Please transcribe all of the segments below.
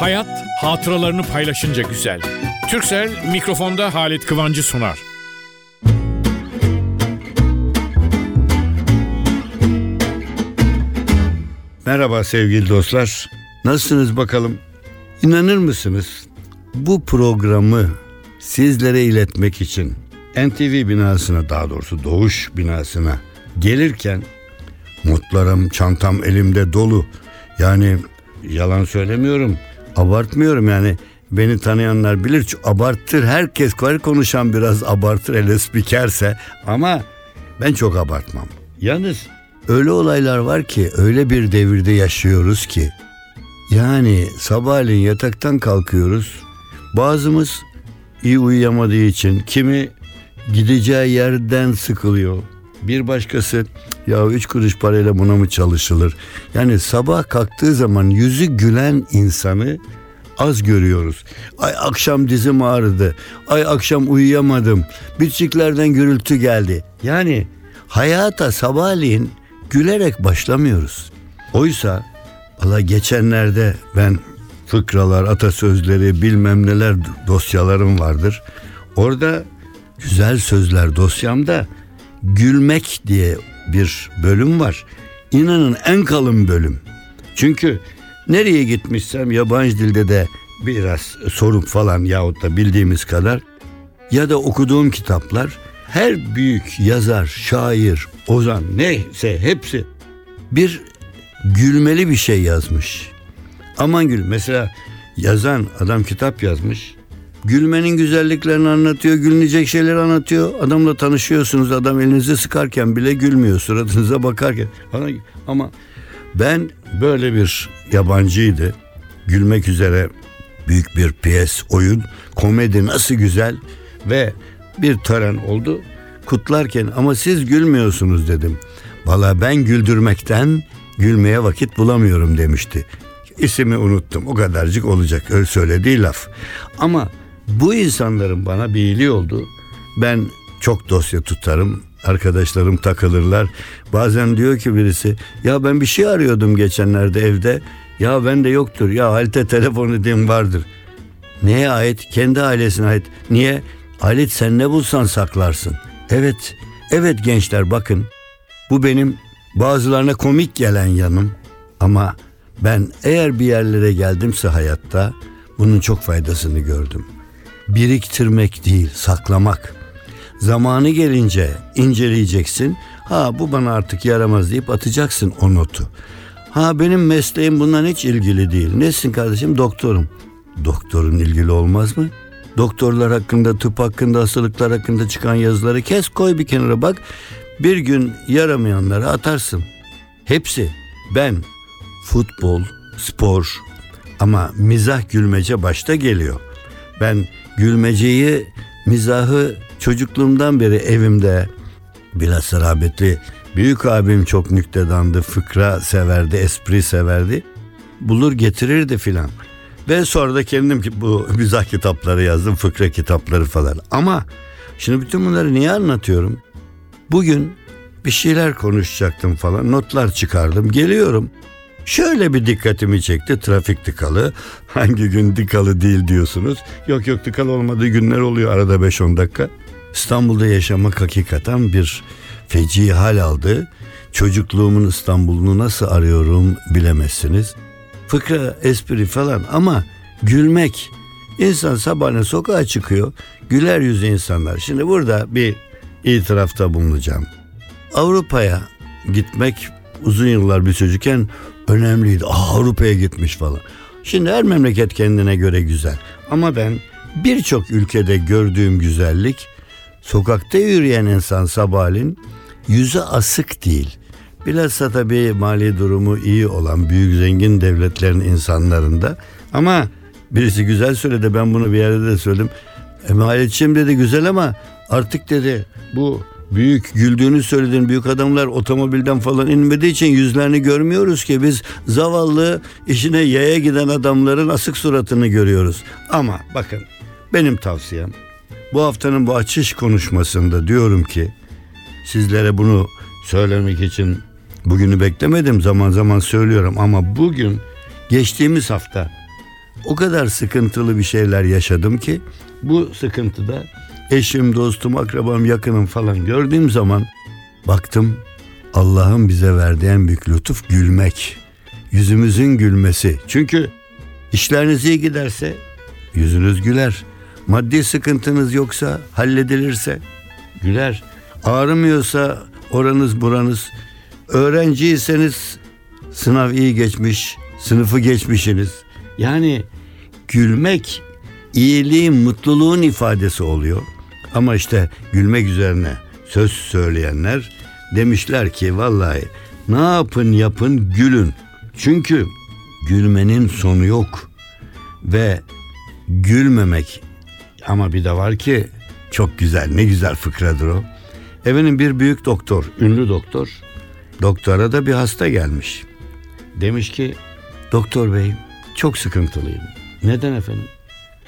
Hayat hatıralarını paylaşınca güzel. Türksel mikrofonda Halit Kıvancı sunar. Merhaba sevgili dostlar. Nasılsınız bakalım? İnanır mısınız? Bu programı sizlere iletmek için NTV binasına daha doğrusu Doğuş binasına gelirken notlarım, çantam elimde dolu. Yani yalan söylemiyorum, abartmıyorum yani. Beni tanıyanlar bilir çünkü abartır. Herkes var konuşan biraz abartır hele spikerse ama ben çok abartmam. Yalnız öyle olaylar var ki öyle bir devirde yaşıyoruz ki yani sabahleyin yataktan kalkıyoruz. Bazımız iyi uyuyamadığı için kimi gideceği yerden sıkılıyor. Bir başkası ya üç kuruş parayla buna mı çalışılır? Yani sabah kalktığı zaman yüzü gülen insanı az görüyoruz. Ay akşam dizim ağrıdı. Ay akşam uyuyamadım. Bitçiklerden gürültü geldi. Yani hayata sabahleyin gülerek başlamıyoruz. Oysa Allah geçenlerde ben fıkralar, atasözleri bilmem neler dosyalarım vardır. Orada güzel sözler dosyamda gülmek diye bir bölüm var. İnanın en kalın bölüm. Çünkü nereye gitmişsem yabancı dilde de biraz sorup falan yahut da bildiğimiz kadar ya da okuduğum kitaplar her büyük yazar, şair, ozan neyse hepsi bir gülmeli bir şey yazmış. Aman gül mesela yazan adam kitap yazmış. Gülmenin güzelliklerini anlatıyor, gülünecek şeyler anlatıyor. Adamla tanışıyorsunuz, adam elinizi sıkarken bile gülmüyor, suratınıza bakarken. Ama ben böyle bir yabancıydı. Gülmek üzere büyük bir piyes, oyun, komedi nasıl güzel ve bir tören oldu. Kutlarken ama siz gülmüyorsunuz dedim. Valla ben güldürmekten gülmeye vakit bulamıyorum demişti. İsmi unuttum o kadarcık olacak öyle söylediği laf. Ama bu insanların bana bir iyiliği oldu. Ben çok dosya tutarım. Arkadaşlarım takılırlar. Bazen diyor ki birisi ya ben bir şey arıyordum geçenlerde evde. Ya bende yoktur. Ya Halit'e telefon edeyim vardır. Neye ait? Kendi ailesine ait. Niye? Halit sen ne bulsan saklarsın. Evet, evet gençler bakın. Bu benim bazılarına komik gelen yanım. Ama ben eğer bir yerlere geldimse hayatta bunun çok faydasını gördüm. Biriktirmek değil, saklamak. Zamanı gelince inceleyeceksin. Ha bu bana artık yaramaz deyip atacaksın o notu. Ha benim mesleğim bundan hiç ilgili değil. Nesin kardeşim? Doktorum. Doktorun ilgili olmaz mı? Doktorlar hakkında, tıp hakkında, hastalıklar hakkında çıkan yazıları kes koy bir kenara bak. Bir gün yaramayanları atarsın. Hepsi. Ben futbol, spor ama mizah gülmece başta geliyor. Ben gülmeceyi, mizahı çocukluğumdan beri evimde bilhassa rahmetli büyük abim çok nüktedandı, fıkra severdi, espri severdi. Bulur getirirdi filan. Ve sonra da kendim bu mizah kitapları yazdım, fıkra kitapları falan. Ama şimdi bütün bunları niye anlatıyorum? Bugün bir şeyler konuşacaktım falan, notlar çıkardım, geliyorum. Şöyle bir dikkatimi çekti trafik tıkalı. Hangi gün tıkalı değil diyorsunuz. Yok yok tıkalı olmadığı günler oluyor arada 5-10 dakika. İstanbul'da yaşamak hakikaten bir feci hal aldı. Çocukluğumun İstanbul'unu nasıl arıyorum bilemezsiniz. Fıkra, espri falan ama gülmek. İnsan sabahına sokağa çıkıyor. Güler yüzlü insanlar. Şimdi burada bir itirafta bulunacağım. Avrupa'ya gitmek uzun yıllar bir çocukken önemliydi. Aa, Avrupa'ya gitmiş falan. Şimdi her memleket kendine göre güzel. Ama ben birçok ülkede gördüğüm güzellik sokakta yürüyen insan sabahleyin yüzü asık değil. Bilhassa tabii mali durumu iyi olan büyük zengin devletlerin insanlarında ama birisi güzel söyledi ben bunu bir yerde de söyledim. E, dedi güzel ama artık dedi bu büyük güldüğünü söylediğin büyük adamlar otomobilden falan inmediği için yüzlerini görmüyoruz ki biz zavallı işine yaya giden adamların asık suratını görüyoruz. Ama bakın benim tavsiyem bu haftanın bu açış konuşmasında diyorum ki sizlere bunu söylemek için bugünü beklemedim zaman zaman söylüyorum ama bugün geçtiğimiz hafta o kadar sıkıntılı bir şeyler yaşadım ki bu sıkıntıda eşim, dostum, akrabam, yakınım falan gördüğüm zaman baktım Allah'ın bize verdiği en büyük lütuf gülmek. Yüzümüzün gülmesi. Çünkü işleriniz iyi giderse yüzünüz güler. Maddi sıkıntınız yoksa halledilirse güler. Ağrımıyorsa oranız buranız. Öğrenciyseniz sınav iyi geçmiş, sınıfı geçmişsiniz. Yani gülmek iyiliğin, mutluluğun ifadesi oluyor. Ama işte gülmek üzerine söz söyleyenler demişler ki vallahi ne yapın yapın gülün. Çünkü gülmenin sonu yok. Ve gülmemek ama bir de var ki çok güzel ne güzel fıkradır o. Efendim bir büyük doktor, ünlü doktor. Doktora da bir hasta gelmiş. Demiş ki doktor bey çok sıkıntılıyım. Neden efendim?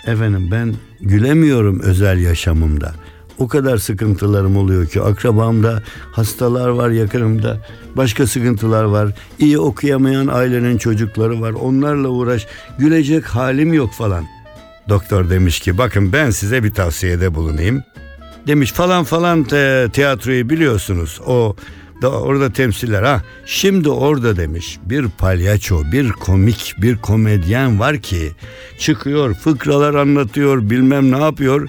Efendim ben gülemiyorum özel yaşamımda. O kadar sıkıntılarım oluyor ki akrabamda hastalar var yakınımda. Başka sıkıntılar var. İyi okuyamayan ailenin çocukları var. Onlarla uğraş. Gülecek halim yok falan. Doktor demiş ki bakın ben size bir tavsiyede bulunayım. Demiş falan falan te- tiyatroyu biliyorsunuz. O da orada temsiller ha. Şimdi orada demiş bir palyaço, bir komik, bir komedyen var ki çıkıyor, fıkralar anlatıyor, bilmem ne yapıyor.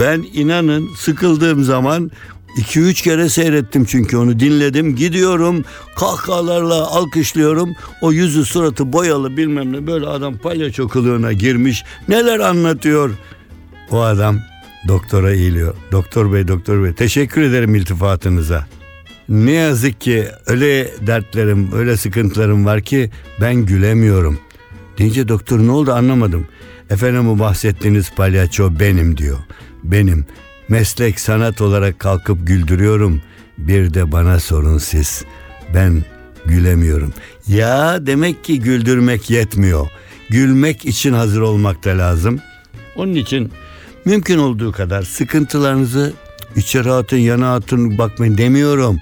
Ben inanın sıkıldığım zaman 2-3 kere seyrettim çünkü onu dinledim. Gidiyorum kahkahalarla alkışlıyorum. O yüzü suratı boyalı bilmem ne böyle adam palyaço kılığına girmiş. Neler anlatıyor. O adam doktora eğiliyor. Doktor bey doktor bey teşekkür ederim iltifatınıza. Ne yazık ki öyle dertlerim, öyle sıkıntılarım var ki ben gülemiyorum. Deyince doktor ne oldu anlamadım. Efendim bu bahsettiğiniz palyaço benim diyor. Benim. Meslek sanat olarak kalkıp güldürüyorum. Bir de bana sorun siz. Ben gülemiyorum. Ya demek ki güldürmek yetmiyor. Gülmek için hazır olmak da lazım. Onun için mümkün olduğu kadar sıkıntılarınızı içeri atın, yana atın bakmayın demiyorum.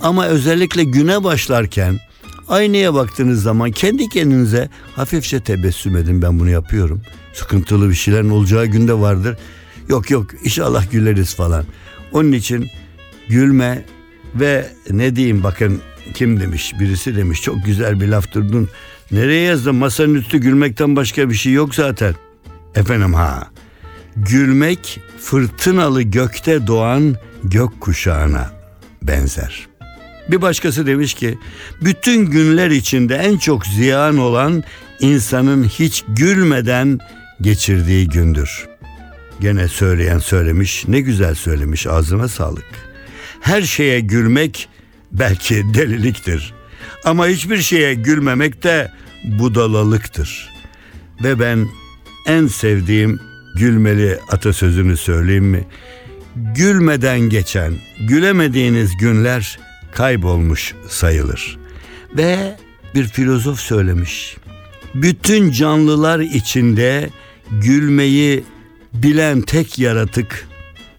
Ama özellikle güne başlarken aynaya baktığınız zaman kendi kendinize hafifçe tebessüm edin ben bunu yapıyorum. Sıkıntılı bir şeylerin olacağı günde vardır. Yok yok inşallah güleriz falan. Onun için gülme ve ne diyeyim bakın kim demiş birisi demiş çok güzel bir laf durdun. Nereye yazdın masanın üstü gülmekten başka bir şey yok zaten. Efendim ha gülmek fırtınalı gökte doğan gök kuşağına benzer. Bir başkası demiş ki bütün günler içinde en çok ziyan olan insanın hiç gülmeden geçirdiği gündür. Gene söyleyen söylemiş ne güzel söylemiş ağzına sağlık. Her şeye gülmek belki deliliktir. Ama hiçbir şeye gülmemek de budalalıktır. Ve ben en sevdiğim gülmeli atasözünü söyleyeyim mi? Gülmeden geçen, gülemediğiniz günler kaybolmuş sayılır. Ve bir filozof söylemiş. Bütün canlılar içinde gülmeyi bilen tek yaratık,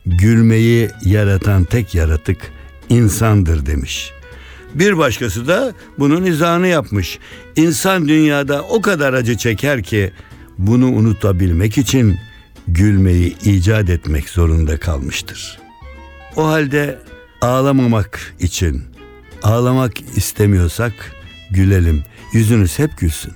gülmeyi yaratan tek yaratık insandır demiş. Bir başkası da bunun izahını yapmış. İnsan dünyada o kadar acı çeker ki bunu unutabilmek için gülmeyi icat etmek zorunda kalmıştır. O halde ağlamamak için ağlamak istemiyorsak gülelim. Yüzünüz hep gülsün.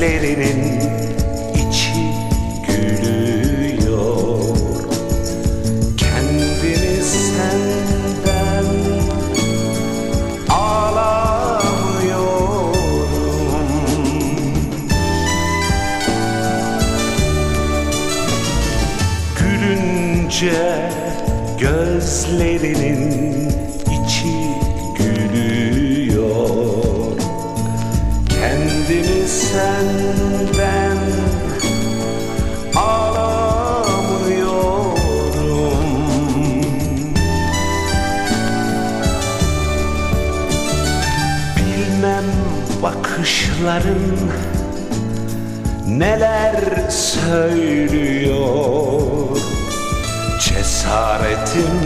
lerereni bakışların neler söylüyor? Cesaretim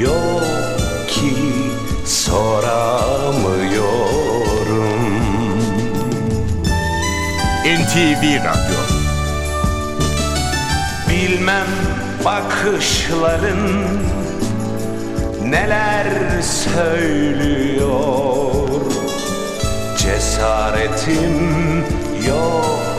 yok ki soramıyorum. NTV Radyo. Bilmem bakışların neler söylüyor Cesaretim yok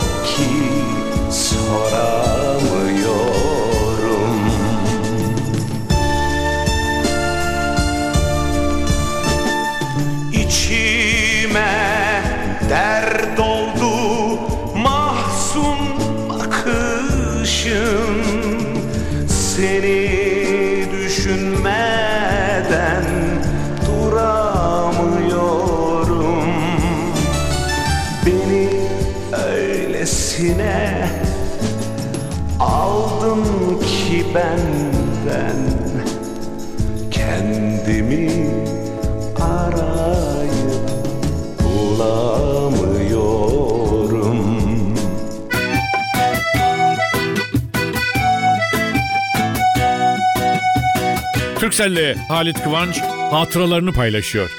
Türkcell'le Halit Kıvanç hatıralarını paylaşıyor.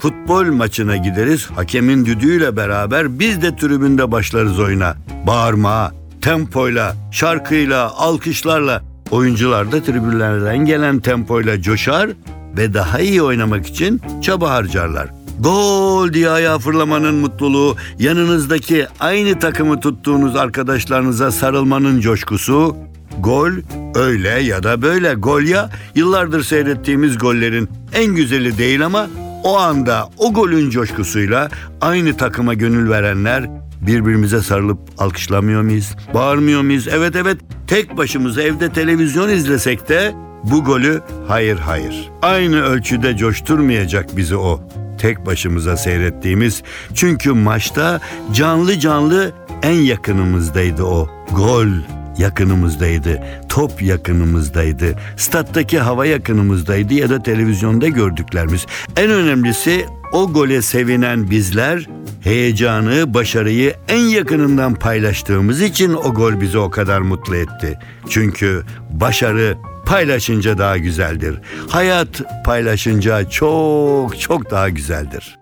Futbol maçına gideriz. Hakemin düdüğüyle beraber biz de tribünde başlarız oyuna. Bağırma, tempoyla, şarkıyla, alkışlarla. Oyuncular da tribünlerden gelen tempoyla coşar ve daha iyi oynamak için çaba harcarlar. Gol diye ayağa fırlamanın mutluluğu, yanınızdaki aynı takımı tuttuğunuz arkadaşlarınıza sarılmanın coşkusu, Gol öyle ya da böyle gol ya yıllardır seyrettiğimiz gollerin en güzeli değil ama o anda o golün coşkusuyla aynı takıma gönül verenler birbirimize sarılıp alkışlamıyor muyuz? Bağırmıyor muyuz? Evet evet tek başımıza evde televizyon izlesek de bu golü hayır hayır. Aynı ölçüde coşturmayacak bizi o tek başımıza seyrettiğimiz çünkü maçta canlı canlı en yakınımızdaydı o gol yakınımızdaydı. Top yakınımızdaydı. Stat'taki hava yakınımızdaydı ya da televizyonda gördüklerimiz. En önemlisi o gole sevinen bizler heyecanı, başarıyı en yakınından paylaştığımız için o gol bizi o kadar mutlu etti. Çünkü başarı paylaşınca daha güzeldir. Hayat paylaşınca çok çok daha güzeldir.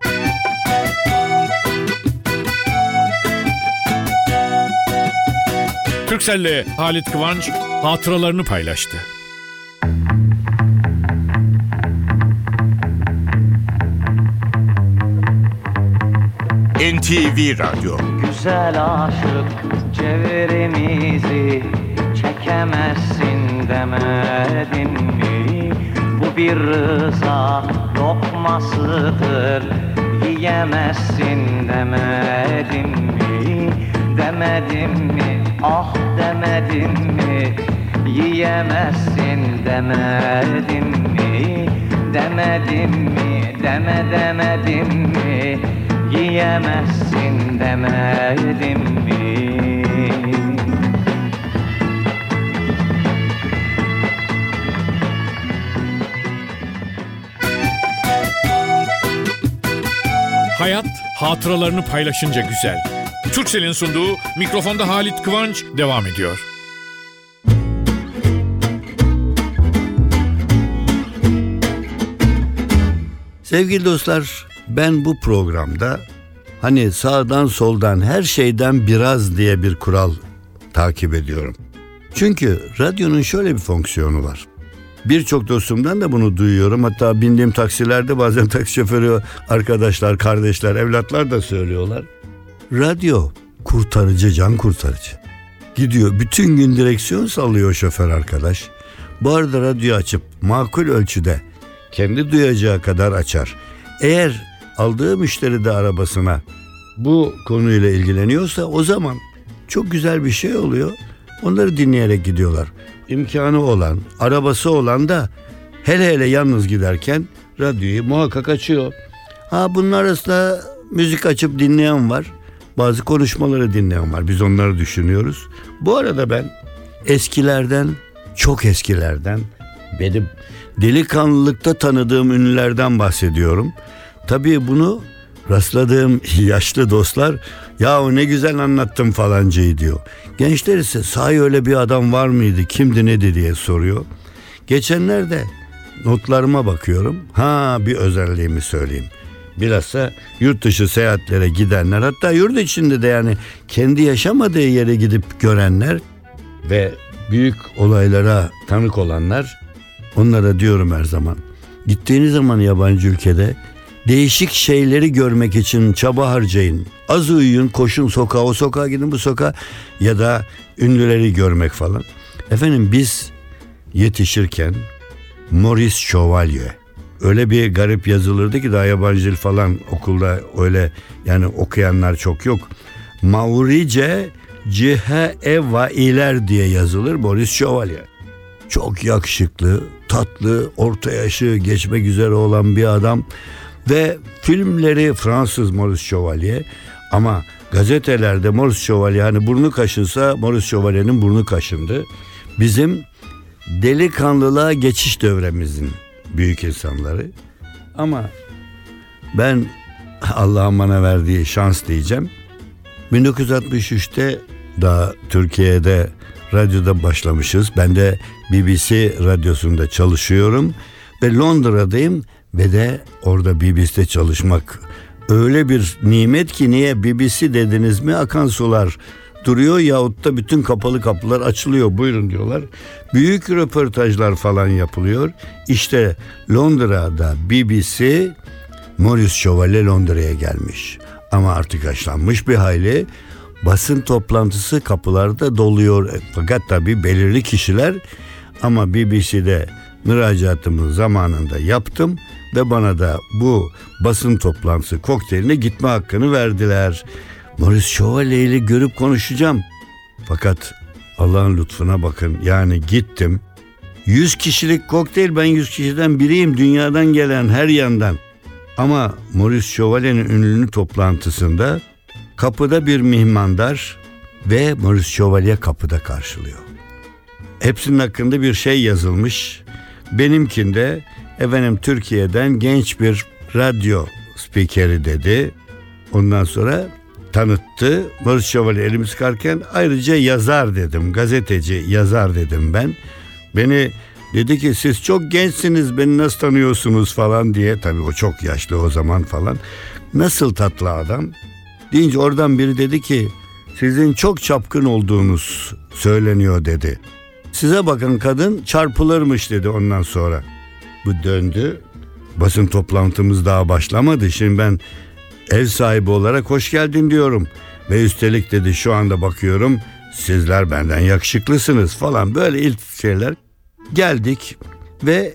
Türkcell'le Halit Kıvanç hatıralarını paylaştı. NTV Radyo Güzel aşık çevremizi çekemezsin demedim mi? Bu bir rıza lokmasıdır yiyemezsin demedim mi? Demedim mi? Ah demedim mi? Yiyemezsin demedim mi? Demedim mi? Deme demedim mi? Yiyemezsin demedim mi? Hayat hatıralarını paylaşınca güzel. Türkcell'in sunduğu mikrofonda Halit Kıvanç devam ediyor. Sevgili dostlar, ben bu programda hani sağdan soldan her şeyden biraz diye bir kural takip ediyorum. Çünkü radyonun şöyle bir fonksiyonu var. Birçok dostumdan da bunu duyuyorum. Hatta bindiğim taksilerde bazen taksi şoförü arkadaşlar, kardeşler, evlatlar da söylüyorlar. Radyo kurtarıcı, can kurtarıcı. Gidiyor bütün gün direksiyon sallıyor şoför arkadaş. Bu arada radyo açıp makul ölçüde kendi duyacağı kadar açar. Eğer aldığı müşteri de arabasına bu konuyla ilgileniyorsa o zaman çok güzel bir şey oluyor. Onları dinleyerek gidiyorlar. İmkanı olan, arabası olan da hele hele yalnız giderken radyoyu muhakkak açıyor. Ha bunun arasında müzik açıp dinleyen var. Bazı konuşmaları dinleyen var. Biz onları düşünüyoruz. Bu arada ben eskilerden, çok eskilerden benim delikanlılıkta tanıdığım ünlülerden bahsediyorum. Tabii bunu rastladığım yaşlı dostlar ya ne güzel anlattım falancayı diyor. Gençler ise sahi öyle bir adam var mıydı kimdi nedir diye soruyor. Geçenlerde notlarıma bakıyorum. Ha bir özelliğimi söyleyeyim. Bilhassa yurt dışı seyahatlere gidenler hatta yurt içinde de yani kendi yaşamadığı yere gidip görenler ve büyük olaylara tanık olanlar onlara diyorum her zaman. Gittiğiniz zaman yabancı ülkede değişik şeyleri görmek için çaba harcayın. Az uyuyun, koşun sokağa, o sokağa gidin bu sokağa ya da ünlüleri görmek falan. Efendim biz yetişirken Maurice Chevalier öyle bir garip yazılırdı ki daha yabancı dil falan okulda öyle yani okuyanlar çok yok. Maurice Cihe Eva iler diye yazılır Maurice Chevalier. Çok yakışıklı, tatlı, orta yaşı geçmek üzere olan bir adam ve filmleri Fransız Maurice Chevalier ama gazetelerde Maurice Chevalier hani burnu kaşınsa Maurice Chevalier'in burnu kaşındı. Bizim delikanlılığa geçiş devremizin büyük insanları. Ama ben Allah'ın bana verdiği şans diyeceğim. 1963'te daha Türkiye'de radyoda başlamışız. Ben de BBC radyosunda çalışıyorum ve Londra'dayım ve de orada BBC'de çalışmak öyle bir nimet ki niye BBC dediniz mi akan sular duruyor yahut da bütün kapalı kapılar açılıyor buyurun diyorlar. Büyük röportajlar falan yapılıyor. İşte Londra'da BBC Maurice Chevalier Londra'ya gelmiş. Ama artık yaşlanmış bir hayli basın toplantısı kapılarda doluyor. Fakat tabii belirli kişiler ama BBC'de müracaatımı zamanında yaptım ve bana da bu basın toplantısı kokteyline gitme hakkını verdiler. Maurice Chevalier'i görüp konuşacağım. Fakat Allah'ın lütfuna bakın yani gittim. 100 kişilik kokteyl ben 100 kişiden biriyim dünyadan gelen her yandan. Ama Maurice Chevalier'in ünlü toplantısında kapıda bir mihmandar ve Maurice Chevalier kapıda karşılıyor. Hepsinin hakkında bir şey yazılmış. Benimkinde efendim Türkiye'den genç bir radyo spikeri dedi. Ondan sonra tanıttı. Maurice Chevalier elimi sıkarken ayrıca yazar dedim. Gazeteci yazar dedim ben. Beni dedi ki siz çok gençsiniz beni nasıl tanıyorsunuz falan diye. Tabii o çok yaşlı o zaman falan. Nasıl tatlı adam. Deyince oradan biri dedi ki sizin çok çapkın olduğunuz söyleniyor dedi. Size bakın kadın çarpılırmış dedi ondan sonra. Bu döndü. Basın toplantımız daha başlamadı. Şimdi ben ev sahibi olarak hoş geldin diyorum. Ve üstelik dedi şu anda bakıyorum sizler benden yakışıklısınız falan böyle ilk şeyler. Geldik ve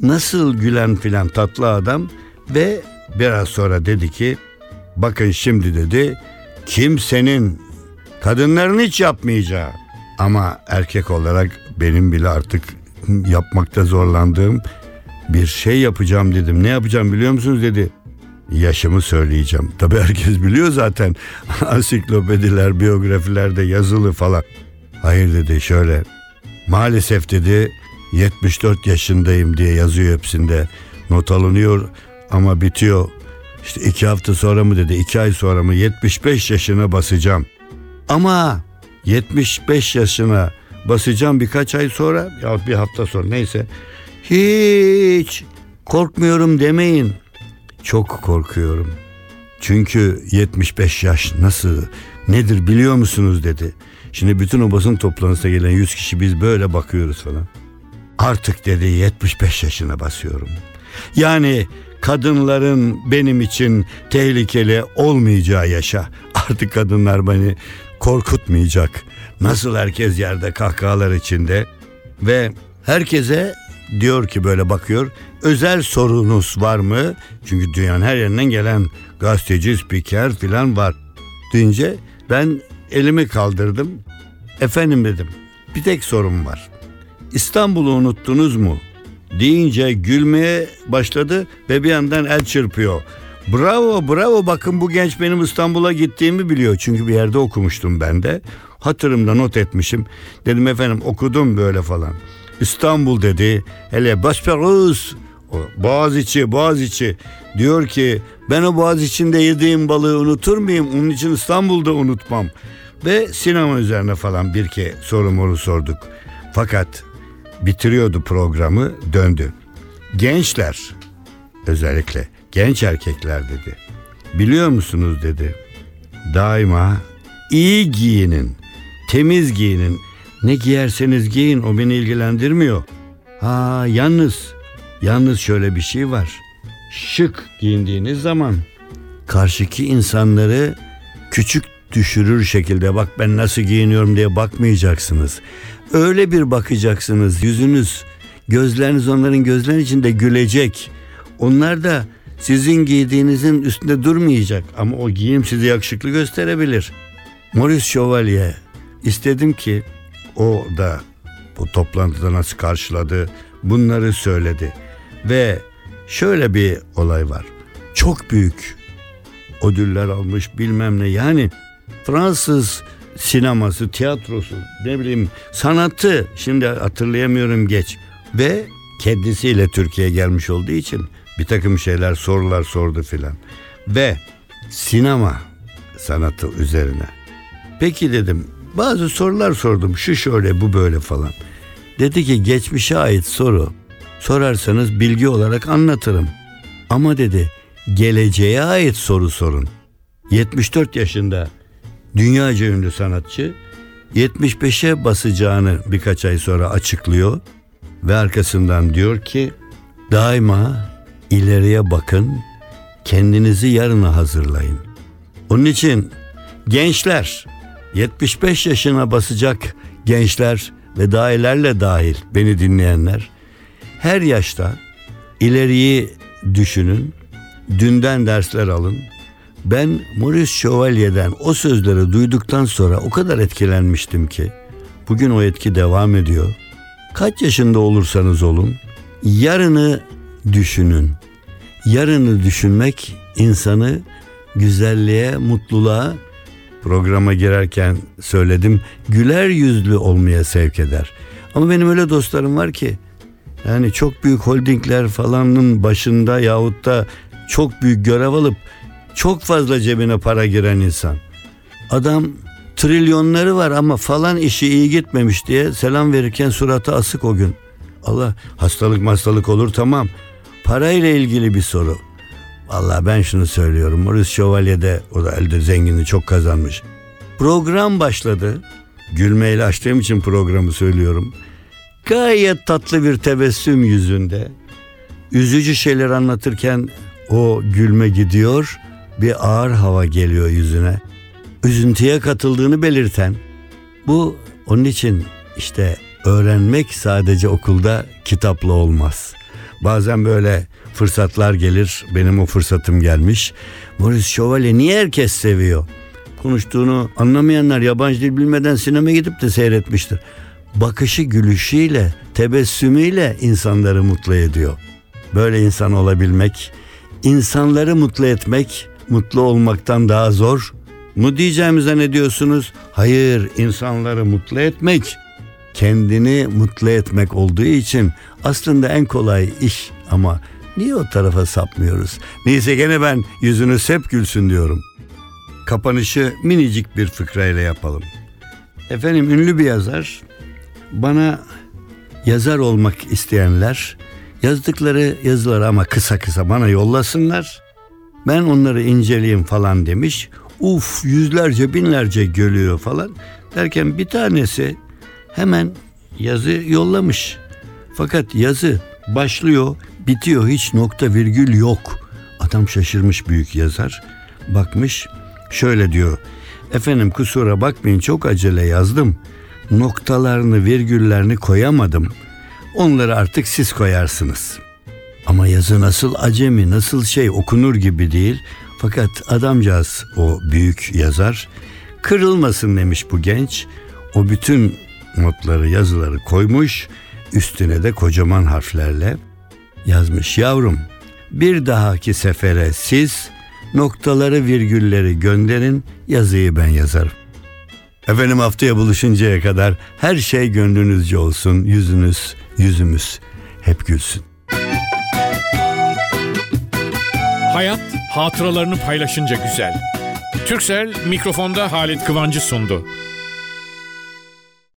nasıl gülen filan tatlı adam ve biraz sonra dedi ki bakın şimdi dedi kimsenin kadınların hiç yapmayacağı ama erkek olarak benim bile artık yapmakta zorlandığım bir şey yapacağım dedim. Ne yapacağım biliyor musunuz dedi. Yaşımı söyleyeceğim. Tabi herkes biliyor zaten. Ansiklopediler, biyografilerde yazılı falan. Hayır dedi şöyle. Maalesef dedi 74 yaşındayım diye yazıyor hepsinde. Not alınıyor ama bitiyor. İşte iki hafta sonra mı dedi, iki ay sonra mı 75 yaşına basacağım. Ama 75 yaşına basacağım birkaç ay sonra ya bir hafta sonra neyse. Hiç korkmuyorum demeyin. Çok korkuyorum. Çünkü 75 yaş nasıl nedir biliyor musunuz dedi. Şimdi bütün o basın toplantısına gelen 100 kişi biz böyle bakıyoruz falan. Artık dedi 75 yaşına basıyorum. Yani kadınların benim için tehlikeli olmayacağı yaşa. Artık kadınlar beni korkutmayacak. Nasıl herkes yerde kahkahalar içinde ve herkese diyor ki böyle bakıyor. Özel sorunuz var mı? Çünkü dünyanın her yerinden gelen gazeteci, spiker filan var. Deyince ben elimi kaldırdım. Efendim dedim. Bir tek sorum var. İstanbul'u unuttunuz mu? Deyince gülmeye başladı ve bir yandan el çırpıyor. Bravo bravo bakın bu genç benim İstanbul'a gittiğimi biliyor. Çünkü bir yerde okumuştum ben de. Hatırımda not etmişim. Dedim efendim okudum böyle falan. İstanbul dedi. Hele Bosporus. Boğaziçi, Boğaziçi. Diyor ki ben o Boğaz içinde yediğim balığı unutur muyum? Onun için İstanbul'da unutmam. Ve sinema üzerine falan bir ke soru moru sorduk. Fakat bitiriyordu programı döndü. Gençler özellikle genç erkekler dedi. Biliyor musunuz dedi. Daima iyi giyinin, temiz giyinin. Ne giyerseniz giyin o beni ilgilendirmiyor. Ha yalnız, yalnız şöyle bir şey var. Şık giyindiğiniz zaman karşıki insanları küçük düşürür şekilde bak ben nasıl giyiniyorum diye bakmayacaksınız. Öyle bir bakacaksınız yüzünüz, gözleriniz onların gözlerinin içinde gülecek. Onlar da sizin giydiğinizin üstünde durmayacak ama o giyim sizi yakışıklı gösterebilir. Maurice Chevalier istedim ki o da bu toplantıda nasıl karşıladı bunları söyledi. Ve şöyle bir olay var. Çok büyük ödüller almış bilmem ne yani Fransız sineması, tiyatrosu, ne bileyim sanatı şimdi hatırlayamıyorum geç ve kendisiyle Türkiye'ye gelmiş olduğu için bir takım şeyler sorular sordu filan ve sinema sanatı üzerine. Peki dedim bazı sorular sordum şu şöyle bu böyle falan. Dedi ki geçmişe ait soru sorarsanız bilgi olarak anlatırım. Ama dedi geleceğe ait soru sorun. 74 yaşında dünyaca ünlü sanatçı 75'e basacağını birkaç ay sonra açıklıyor ve arkasından diyor ki daima ileriye bakın kendinizi yarına hazırlayın. Onun için gençler 75 yaşına basacak gençler ve dahilerle dahil beni dinleyenler her yaşta ileriyi düşünün, dünden dersler alın. Ben Maurice Chevalier'den o sözleri duyduktan sonra o kadar etkilenmiştim ki bugün o etki devam ediyor. Kaç yaşında olursanız olun yarını düşünün. Yarını düşünmek insanı güzelliğe, mutluluğa programa girerken söyledim güler yüzlü olmaya sevk eder. Ama benim öyle dostlarım var ki yani çok büyük holdingler falanın başında yahut da çok büyük görev alıp çok fazla cebine para giren insan. Adam trilyonları var ama falan işi iyi gitmemiş diye selam verirken suratı asık o gün. Allah hastalık hastalık olur tamam. Parayla ilgili bir soru. Vallahi ben şunu söylüyorum. Maurice de o da elde zengini çok kazanmış. Program başladı. Gülmeyle açtığım için programı söylüyorum. Gayet tatlı bir tebessüm yüzünde. Üzücü şeyler anlatırken o gülme gidiyor. Bir ağır hava geliyor yüzüne. Üzüntüye katıldığını belirten. Bu onun için işte öğrenmek sadece okulda kitapla olmaz. Bazen böyle fırsatlar gelir. Benim o fırsatım gelmiş. Maurice Chevalier niye herkes seviyor? Konuştuğunu anlamayanlar yabancı dil bilmeden sinema gidip de seyretmiştir. Bakışı gülüşüyle, tebessümüyle insanları mutlu ediyor. Böyle insan olabilmek, insanları mutlu etmek, mutlu olmaktan daha zor mu diyeceğimi zannediyorsunuz? Hayır, insanları mutlu etmek, kendini mutlu etmek olduğu için aslında en kolay iş ama niye o tarafa sapmıyoruz? Neyse gene ben yüzünüz hep gülsün diyorum. Kapanışı minicik bir fıkrayla yapalım. Efendim ünlü bir yazar bana yazar olmak isteyenler yazdıkları yazıları ama kısa kısa bana yollasınlar. Ben onları inceleyeyim falan demiş. Uf yüzlerce binlerce görüyor falan. Derken bir tanesi hemen yazı yollamış. Fakat yazı başlıyor, bitiyor hiç nokta virgül yok. Adam şaşırmış büyük yazar. Bakmış şöyle diyor. Efendim kusura bakmayın çok acele yazdım. Noktalarını virgüllerini koyamadım. Onları artık siz koyarsınız. Ama yazı nasıl acemi, nasıl şey okunur gibi değil. Fakat adamcağız o büyük yazar kırılmasın demiş bu genç. O bütün notları, yazıları koymuş, üstüne de kocaman harflerle yazmış. Yavrum, bir dahaki sefere siz noktaları virgülleri gönderin, yazıyı ben yazarım. Efendim haftaya buluşuncaya kadar her şey gönlünüzce olsun, yüzünüz, yüzümüz hep gülsün. Hayat hatıralarını paylaşınca güzel. Türksel mikrofonda Halit Kıvancı sundu.